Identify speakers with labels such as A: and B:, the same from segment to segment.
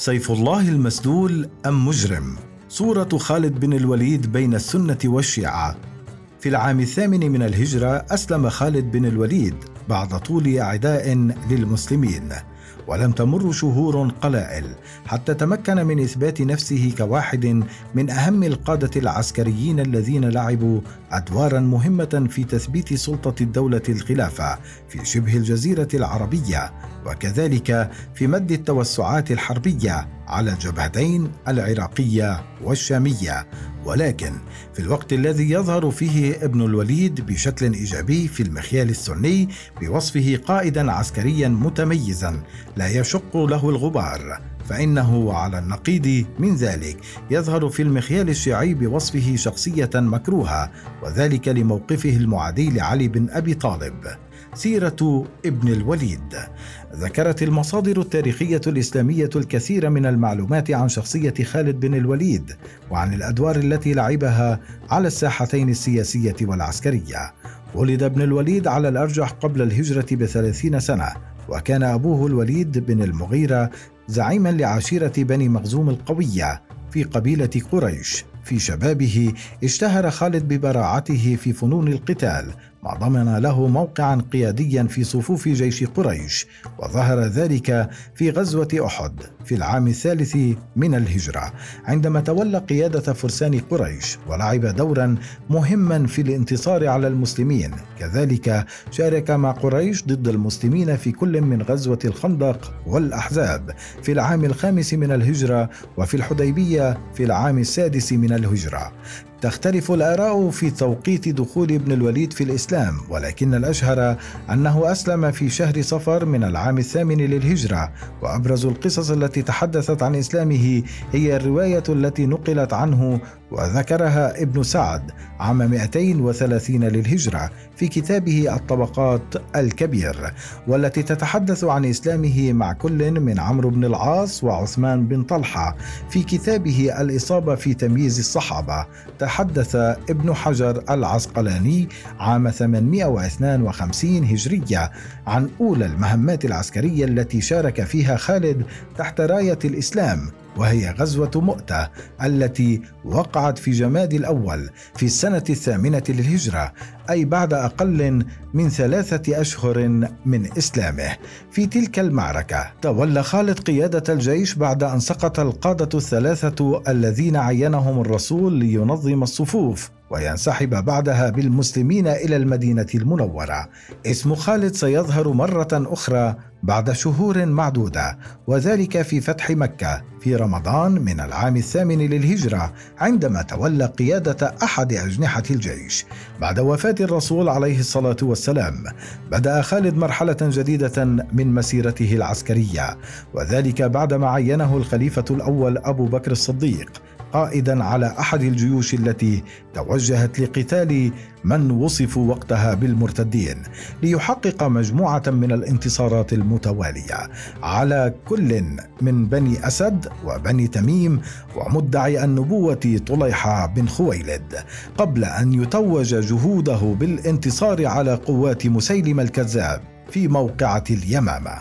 A: سيف الله المسلول أم مجرم؟ صورة خالد بن الوليد بين السنة والشيعة في العام الثامن من الهجرة أسلم خالد بن الوليد بعد طول عداء للمسلمين ولم تمر شهور قلائل حتى تمكن من إثبات نفسه كواحد من أهم القادة العسكريين الذين لعبوا أدوارا مهمة في تثبيت سلطة الدولة الخلافة في شبه الجزيرة العربية وكذلك في مد التوسعات الحربية على الجبهتين العراقية والشامية. ولكن في الوقت الذي يظهر فيه ابن الوليد بشكل إيجابي في المخيال السني بوصفه قائدا عسكريا متميزا لا يشق له الغبار فإنه على النقيض من ذلك. يظهر في المخيال الشيعي بوصفه شخصية مكروهة وذلك لموقفه المعادي لعلي بن أبي طالب. سيرة ابن الوليد. ذكرت المصادر التاريخية الإسلامية الكثير من المعلومات عن شخصية خالد بن الوليد وعن الأدوار التي لعبها على الساحتين السياسية والعسكرية. ولد ابن الوليد على الأرجح قبل الهجرة بثلاثين سنة وكان أبوه الوليد بن المغيرة زعيما لعشيرة بني مخزوم القوية في قبيلة قريش. في شبابه اشتهر خالد ببراعته في فنون القتال ما ضمن له موقعا قياديا في صفوف جيش قريش وظهر ذلك في غزوة أحد في العام الثالث من الهجرة عندما تولى قيادة فرسان قريش ولعب دورا مهما في الانتصار على المسلمين. كذلك شارك مع قريش ضد المسلمين في كل من غزوة الخندق والأحزاب في العام الخامس من الهجرة وفي الحديبية في العام السادس من الهجرة. تختلف الآراء في توقيت دخول ابن الوليد في الإسلام ولكن الأشهر أنه أسلم في شهر صفر من العام الثامن للهجرة وأبرز القصص التي تحدثت عن إسلامه هي الرواية التي نقلت عنه وذكرها ابن سعد عام 230 للهجرة في كتابه الطبقات الكبير والتي تتحدث عن إسلامه مع كل من عمرو بن العاص وعثمان بن طلحة في كتابه الإصابة في تمييز الصحابة. تحدث ابن حجر العسقلاني عام 852 هجرية عن أولى المهمات العسكرية التي شارك فيها خالد تحت راية الإسلام. وهي غزوة مؤتة التي وقعت في جماد الأول في السنة الثامنة للهجرة أي بعد أقل من ثلاثة أشهر من إسلامه. في تلك المعركة تولى خالد قيادة الجيش بعد أن سقط القادة الثلاثة الذين عينهم الرسول لينظم الصفوف. وينسحب بعدها بالمسلمين إلى المدينة المنورة. اسم خالد سيظهر مرة أخرى بعد شهور معدودة وذلك في فتح مكة في رمضان من العام الثامن للهجرة عندما تولى قيادة أحد أجنحة الجيش. بعد وفاة الرسول عليه الصلاة والسلام بدأ خالد مرحلة جديدة من مسيرته العسكرية وذلك بعدما عينه الخليفة الأول أبو بكر الصديق. قائدا على أحد الجيوش التي توجهت لقتال من وصفوا وقتها بالمرتدين ليحقق مجموعة من الانتصارات المتوالية على كل من بني أسد وبني تميم ومدعي النبوة طليحة بن خويلد قبل أن يتوج جهوده بالانتصار على قوات مسيلم الكذاب. في موقعة اليمامة.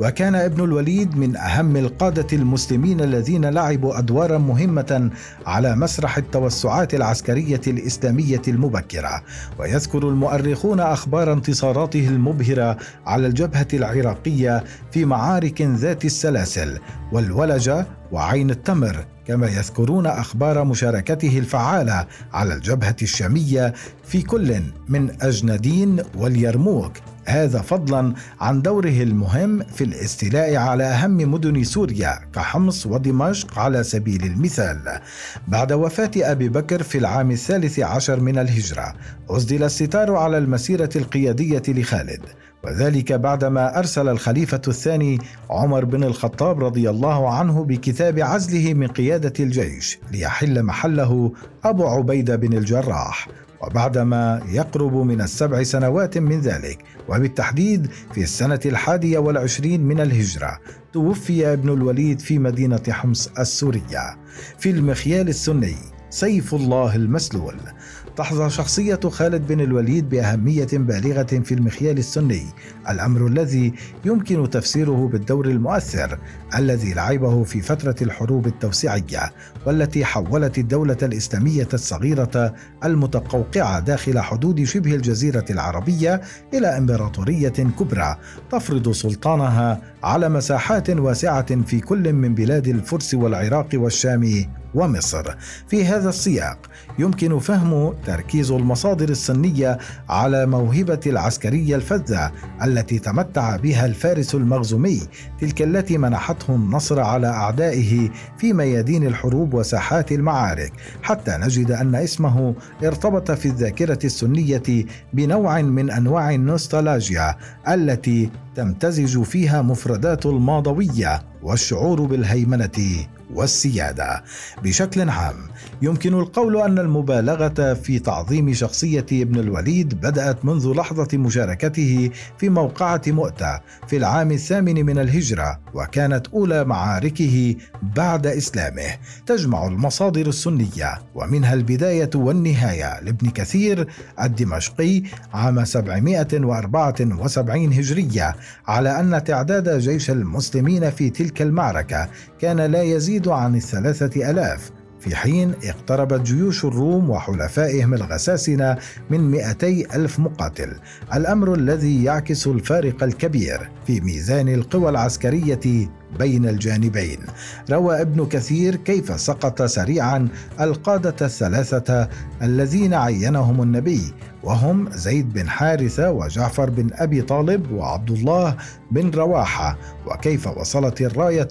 A: وكان ابن الوليد من أهم القادة المسلمين الذين لعبوا أدوارا مهمة على مسرح التوسعات العسكرية الإسلامية المبكرة. ويذكر المؤرخون أخبار انتصاراته المبهرة على الجبهة العراقية في معارك ذات السلاسل والولجة وعين التمر كما يذكرون أخبار مشاركته الفعالة على الجبهة الشامية في كل من أجندين واليرموك. هذا فضلا عن دوره المهم في الاستيلاء على أهم مدن سوريا كحمص ودمشق على سبيل المثال. بعد وفاة أبي بكر في العام الثالث عشر من الهجرة، اسدل الستار على المسيرة القيادية لخالد. وذلك بعدما أرسل الخليفة الثاني عمر بن الخطاب رضي الله عنه بكتاب عزله من قيادة الجيش ليحل محله أبو عبيدة بن الجراح وبعدما يقرب من السبع سنوات من ذلك وبالتحديد في السنة الحادية والعشرين من الهجرة توفي ابن الوليد في مدينة حمص السورية. في المخيال السني سيف الله المسلول. تحظى شخصية خالد بن الوليد بأهمية بالغة في المخيال السني، الأمر الذي يمكن تفسيره بالدور المؤثر الذي لعبه في فترة الحروب التوسيعية، والتي حولت الدولة الإسلامية الصغيرة المتقوقعة داخل حدود شبه الجزيرة العربية إلى إمبراطورية كبرى تفرض سلطانها على مساحات واسعة في كل من بلاد الفرس والعراق والشام ومصر. في هذا السياق يمكن فهم تركيز المصادر السنية على موهبة العسكرية الفذة التي تمتع بها الفارس المغزومي تلك التي منحته النصر على أعدائه في ميادين الحروب وساحات المعارك حتى نجد أن اسمه ارتبط في الذاكرة السنية بنوع من أنواع النوستالجيا التي تمتزج فيها مفردات الماضوية والشعور بالهيمنة والسيادة. بشكل عام يمكن القول أن المبالغة في تعظيم شخصية ابن الوليد بدأت منذ لحظة مشاركته في موقعة مؤتة في العام الثامن من الهجرة وكانت أولى معاركه بعد إسلامه. تجمع المصادر السنية ومنها البداية والنهاية لابن كثير الدمشقي عام 774 هجرية على أن تعداد جيش المسلمين في تلك المعركة كان لا يزيد عن الثلاثة ألاف. في حين اقتربت جيوش الروم وحلفائهم الغساسنة من 200 ألف مقاتل. الأمر الذي يعكس الفارق الكبير في ميزان القوى العسكرية بين الجانبين. روى ابن كثير كيف سقط سريعا القادة الثلاثة الذين عينهم النبي وهم زيد بن حارثة وجعفر بن أبي طالب وعبد الله بن رواحة. وكيف وصلت الراية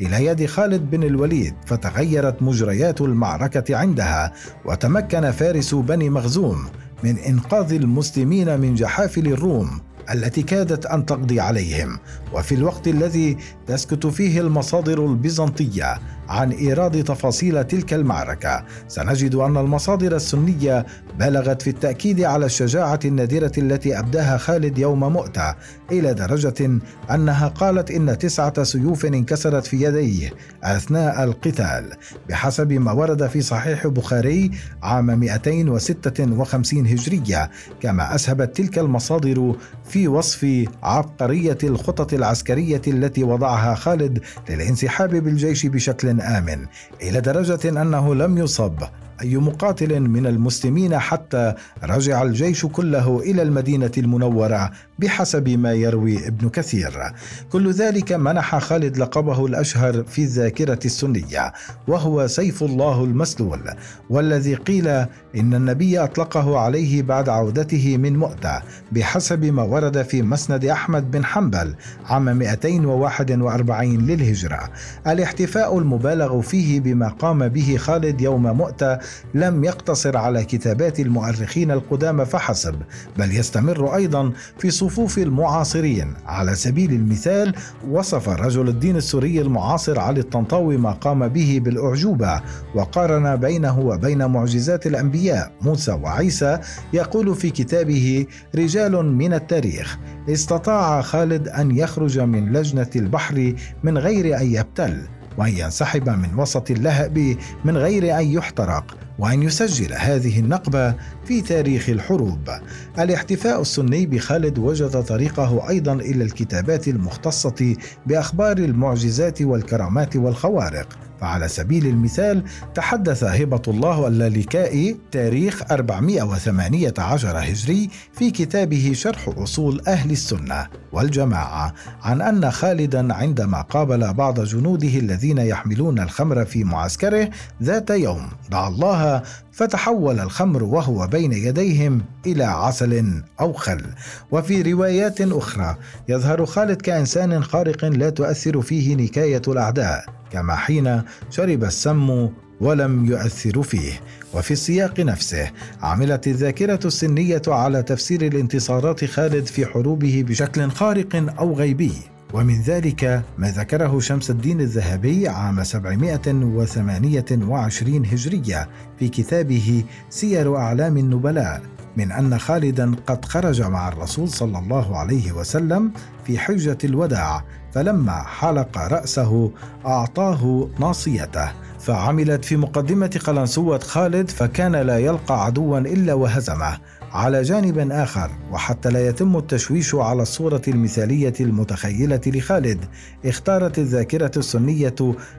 A: إلى يد خالد بن الوليد فتغيرت مجريات المعركة عندها وتمكن فارس بني مخزوم من إنقاذ المسلمين من جحافل الروم. التي كادت أن تقضي عليهم وفي الوقت الذي تسكت فيه المصادر البيزنطية عن إيراد تفاصيل تلك المعركة. سنجد أن المصادر السنية بالغت في التأكيد على الشجاعة النادرة التي أبداها خالد يوم مؤتة إلى درجة أنها قالت إن تسعة سيوف انكسرت في يديه أثناء القتال. بحسب ما ورد في صحيح بخاري عام 256 هجرية كما أسهبت تلك المصادر في وصف عبقرية الخطط العسكرية التي وضعها خالد للانسحاب بالجيش بشكل آمن إلى درجة أنه لم يصب أي مقاتل من المسلمين حتى رجع الجيش كله إلى المدينة المنورة بحسب ما يروي ابن كثير. كل ذلك منح خالد لقبه الأشهر في الذاكرة السنية وهو سيف الله المسلول والذي قيل إن النبي أطلقه عليه بعد عودته من مؤتة بحسب ما ورد في مسند أحمد بن حنبل عام 241 للهجرة. الاحتفاء المبالغ فيه بما قام به خالد يوم مؤتة لم يقتصر على كتابات المؤرخين القدامى فحسب بل يستمر أيضا في صفوف المعاصرين. على سبيل المثال وصف رجل الدين السوري المعاصر علي الطنطاوي ما قام به بالأعجوبة وقارن بينه وبين معجزات الأنبياء. موسى وعيسى يقول في كتابه رجال من التاريخ استطاع خالد أن يخرج من لجنة البحر من غير أن يبتل وأن ينسحب من وسط اللهب من غير أن يحترق. وأن يسجل هذه النقبة في تاريخ الحروب. الاحتفاء السني بخالد وجد طريقه أيضا إلى الكتابات المختصة بأخبار المعجزات والكرامات والخوارق، فعلى سبيل المثال تحدث هبة الله اللالكائي تاريخ 418 هجري في كتابه شرح أصول أهل السنة والجماعة عن أن خالدا عندما قابل بعض جنوده الذين يحملون الخمر في معسكره ذات يوم دعا الله فتحول الخمر وهو بين يديهم إلى عسل أو خل. وفي روايات أخرى يظهر خالد كإنسان خارق لا تؤثر فيه نكاية الأعداء كما حين شرب السم ولم يؤثر فيه. وفي السياق نفسه عملت الذاكرة السنية على تفسير الانتصارات خالد في حروبه بشكل خارق أو غيبي. ومن ذلك ما ذكره شمس الدين الذهبي عام 728 هجرية في كتابه سير أعلام النبلاء من أن خالدا قد خرج مع الرسول صلى الله عليه وسلم في حجة الوداع فلما حلق رأسه أعطاه ناصيته. فعملت في مقدمة قلنسوة خالد فكان لا يلقى عدوا إلا وهزمه. على جانب آخر وحتى لا يتم التشويش على الصورة المثالية المتخيلة لخالد اختارت الذاكرة السنية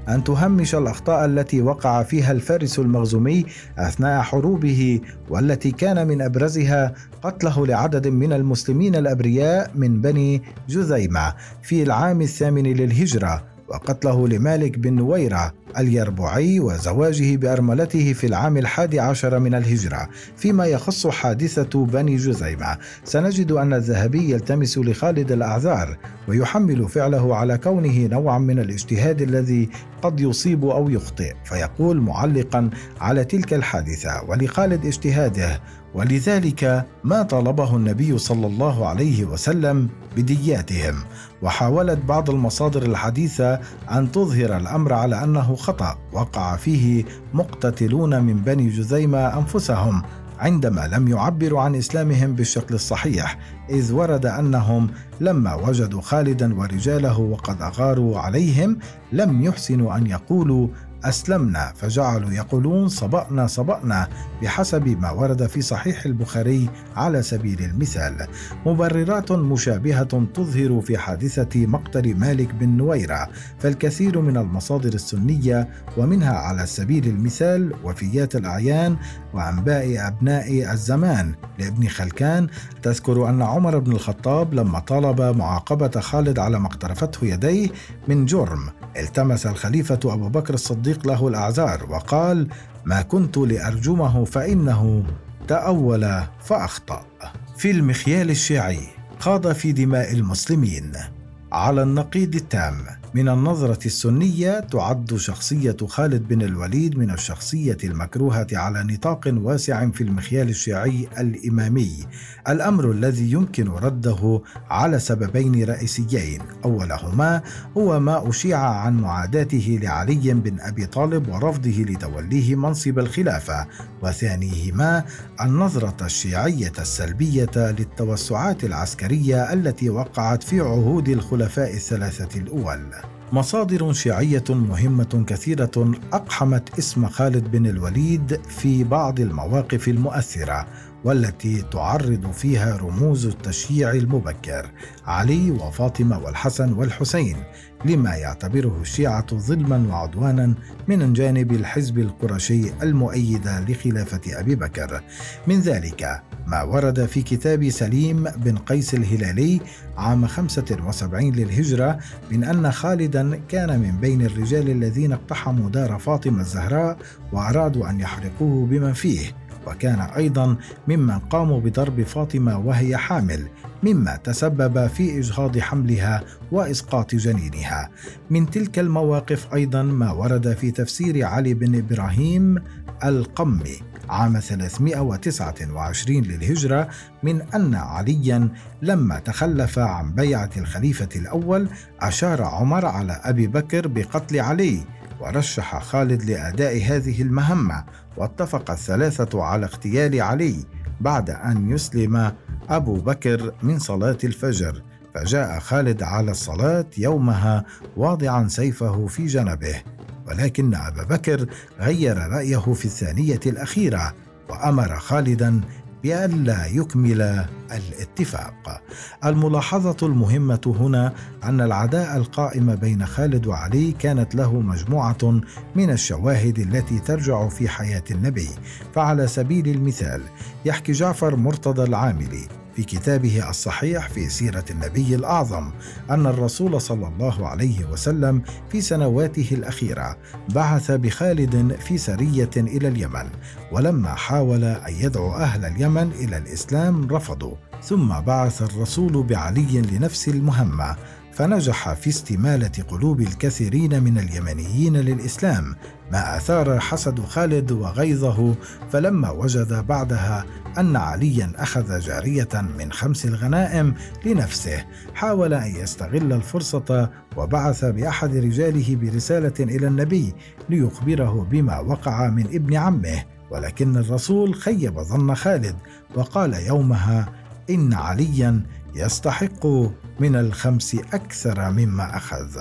A: أن تهمش الأخطاء التي وقع فيها الفارس المغزومي أثناء حروبه والتي كان من أبرزها قتله لعدد من المسلمين الأبرياء من بني جذيمة في العام الثامن للهجرة. وقتله لمالك بن نويرة اليربوعي وزواجه بأرملته في العام الحادي عشر من الهجرة فيما يخص حادثة بني جزيمة. سنجد أن الذهبي يلتمس لخالد الأعذار ويحمل فعله على كونه نوعا من الاجتهاد الذي قد يصيب أو يخطئ فيقول معلقا على تلك الحادثة ولخالد اجتهاده ولذلك ما طلبه النبي صلى الله عليه وسلم بدياتهم. وحاولت بعض المصادر الحديثة أن تظهر الأمر على أنه خطأ. وقع فيه مقتتلون من بني جذيمه أنفسهم. عندما لم يعبروا عن إسلامهم بالشكل الصحيح إذ ورد أنهم لما وجدوا خالدا ورجاله وقد أغاروا عليهم لم يحسنوا أن يقولوا أسلمنا فجعلوا يقولون صبأنا صبأنا بحسب ما ورد في صحيح البخاري على سبيل المثال. مبررات مشابهة تظهر في حادثة مقتل مالك بن نويرة فالكثير من المصادر السنية ومنها على سبيل المثال وفيات الأعيان وأنباء أبناء الزمان لابن خلكان. تذكر أن عمر بن الخطاب لما طالب معاقبة خالد على ما اقترفته يديه من جرم التمس الخليفة أبو بكر الصديق له الأعذار وقال ما كنت لأرجمه فإنه تأول فأخطأ. في المخيال الشيعي خاض في دماء المسلمين على النقيض التام. من النظرة السنية تعد شخصية خالد بن الوليد من الشخصية المكروهة على نطاق واسع في المخيال الشيعي الإمامي، الأمر الذي يمكن رده على سببين رئيسيين، أولهما هو ما أشيع عن معاداته لعلي بن أبي طالب ورفضه لتوليه منصب الخلافة، وثانيهما النظرة الشيعية السلبية للتوسعات العسكرية التي وقعت في عهود الخلفاء الثلاثة الأول. مصادر شيعية مهمة كثيرة أقحمت اسم خالد بن الوليد في بعض المواقف المؤثرة. والتي تعرض فيها رموز التشييع المبكر علي وفاطمة والحسن والحسين لما يعتبره الشيعة ظلما وعدوانا من جانب الحزب القرشي المؤيد لخلافة أبي بكر. من ذلك ما ورد في كتاب سليم بن قيس الهلالي عام 75 للهجرة من أن خالدا كان من بين الرجال الذين اقتحموا دار فاطمة الزهراء وأرادوا أن يحرقوه بمن فيه. وكان أيضا ممن قاموا بضرب فاطمة وهي حامل مما تسبب في إجهاض حملها وإسقاط جنينها. من تلك المواقف أيضا ما ورد في تفسير علي بن إبراهيم القمي عام 329 للهجرة من أن عليا لما تخلف عن بيعة الخليفة الأول أشار عمر على أبي بكر بقتل علي ورشح خالد لأداء هذه المهمة واتفق الثلاثة على اغتيال علي بعد أن يسلم أبو بكر من صلاة الفجر. فجاء خالد على الصلاة يومها واضعا سيفه في جنبه ولكن أبا بكر غير رأيه في الثانية الأخيرة وأمر خالدا بألا يكمل الاتفاق. الملاحظة المهمة هنا أن العداء القائم بين خالد وعلي كانت له مجموعة من الشواهد التي ترجع في حياة النبي، فعلى سبيل المثال يحكي جعفر مرتضى العاملي في كتابه الصحيح في سيرة النبي الأعظم أن الرسول صلى الله عليه وسلم في سنواته الأخيرة بعث بخالد في سرية إلى اليمن ولما حاول أن يدعو أهل اليمن إلى الإسلام رفضوا ثم بعث الرسول بعلي لنفس المهمة فنجح في استمالة قلوب الكثيرين من اليمنيين للإسلام ما أثار حسد خالد وغيظه فلما وجد بعدها أن عليا أخذ جارية من خمس الغنائم لنفسه حاول أن يستغل الفرصة وبعث بأحد رجاله برسالة إلى النبي ليخبره بما وقع من ابن عمه ولكن الرسول خيب ظن خالد وقال يومها إن عليا يستحق من الخمس أكثر مما أخذ.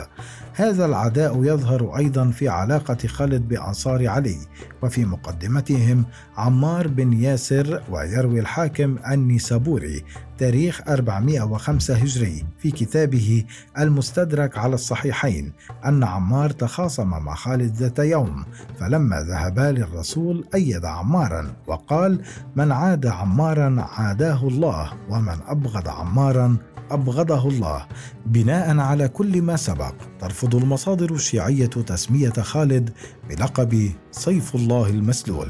A: هذا العداء يظهر أيضا في علاقة خالد بأنصار علي وفي مقدمتهم عمار بن ياسر ويروي الحاكم النيسابوري تاريخ 405 هجري في كتابه المستدرك على الصحيحين أن عمار تخاصم مع خالد ذات يوم فلما ذهبا للرسول أيد عمارا وقال من عاد عمارا عاداه الله ومن أبغض عمارا أبغضه الله. بناء على كل ما سبق ترفض المصادر الشيعية تسمية خالد بلقب سيف الله المسلول.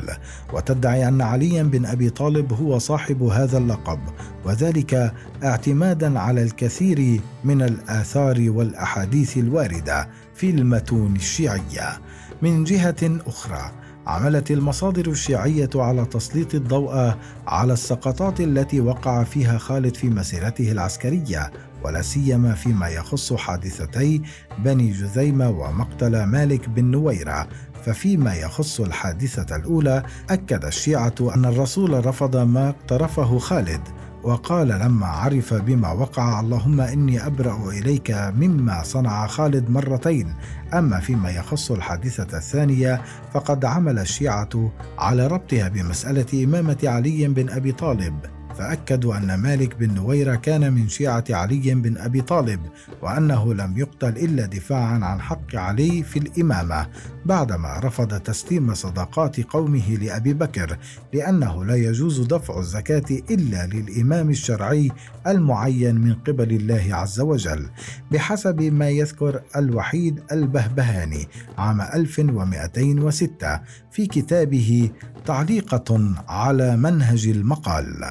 A: وتدعي أن عليا بن أبي طالب هو صاحب هذا اللقب وذلك اعتمادا على الكثير من الآثار والأحاديث الواردة في المتون الشيعية. من جهة أخرى عملت المصادر الشيعية على تسليط الضوء على السقطات التي وقع فيها خالد في مسيرته العسكرية ولا سيما فيما يخص حادثتي بني جذيمة ومقتل مالك بن نويرة. ففيما يخص الحادثة الأولى أكد الشيعة أن الرسول رفض ما اقترفه خالد. وقال لما عرف بما وقع اللهم إني أبرأ إليك مما صنع خالد مرتين. أما فيما يخص الحادثة الثانية فقد عمل الشيعة على ربطها بمسألة إمامة علي بن أبي طالب. فأكدوا أن مالك بن نويرة كان من شيعة علي بن أبي طالب وأنه لم يقتل إلا دفاعا عن حق علي في الإمامة بعدما رفض تسليم صدقات قومه لأبي بكر لأنه لا يجوز دفع الزكاة إلا للإمام الشرعي المعين من قبل الله عز وجل بحسب ما يذكر الوحيد البهبهاني عام 1206 في كتابه تعليقة على منهج المقال.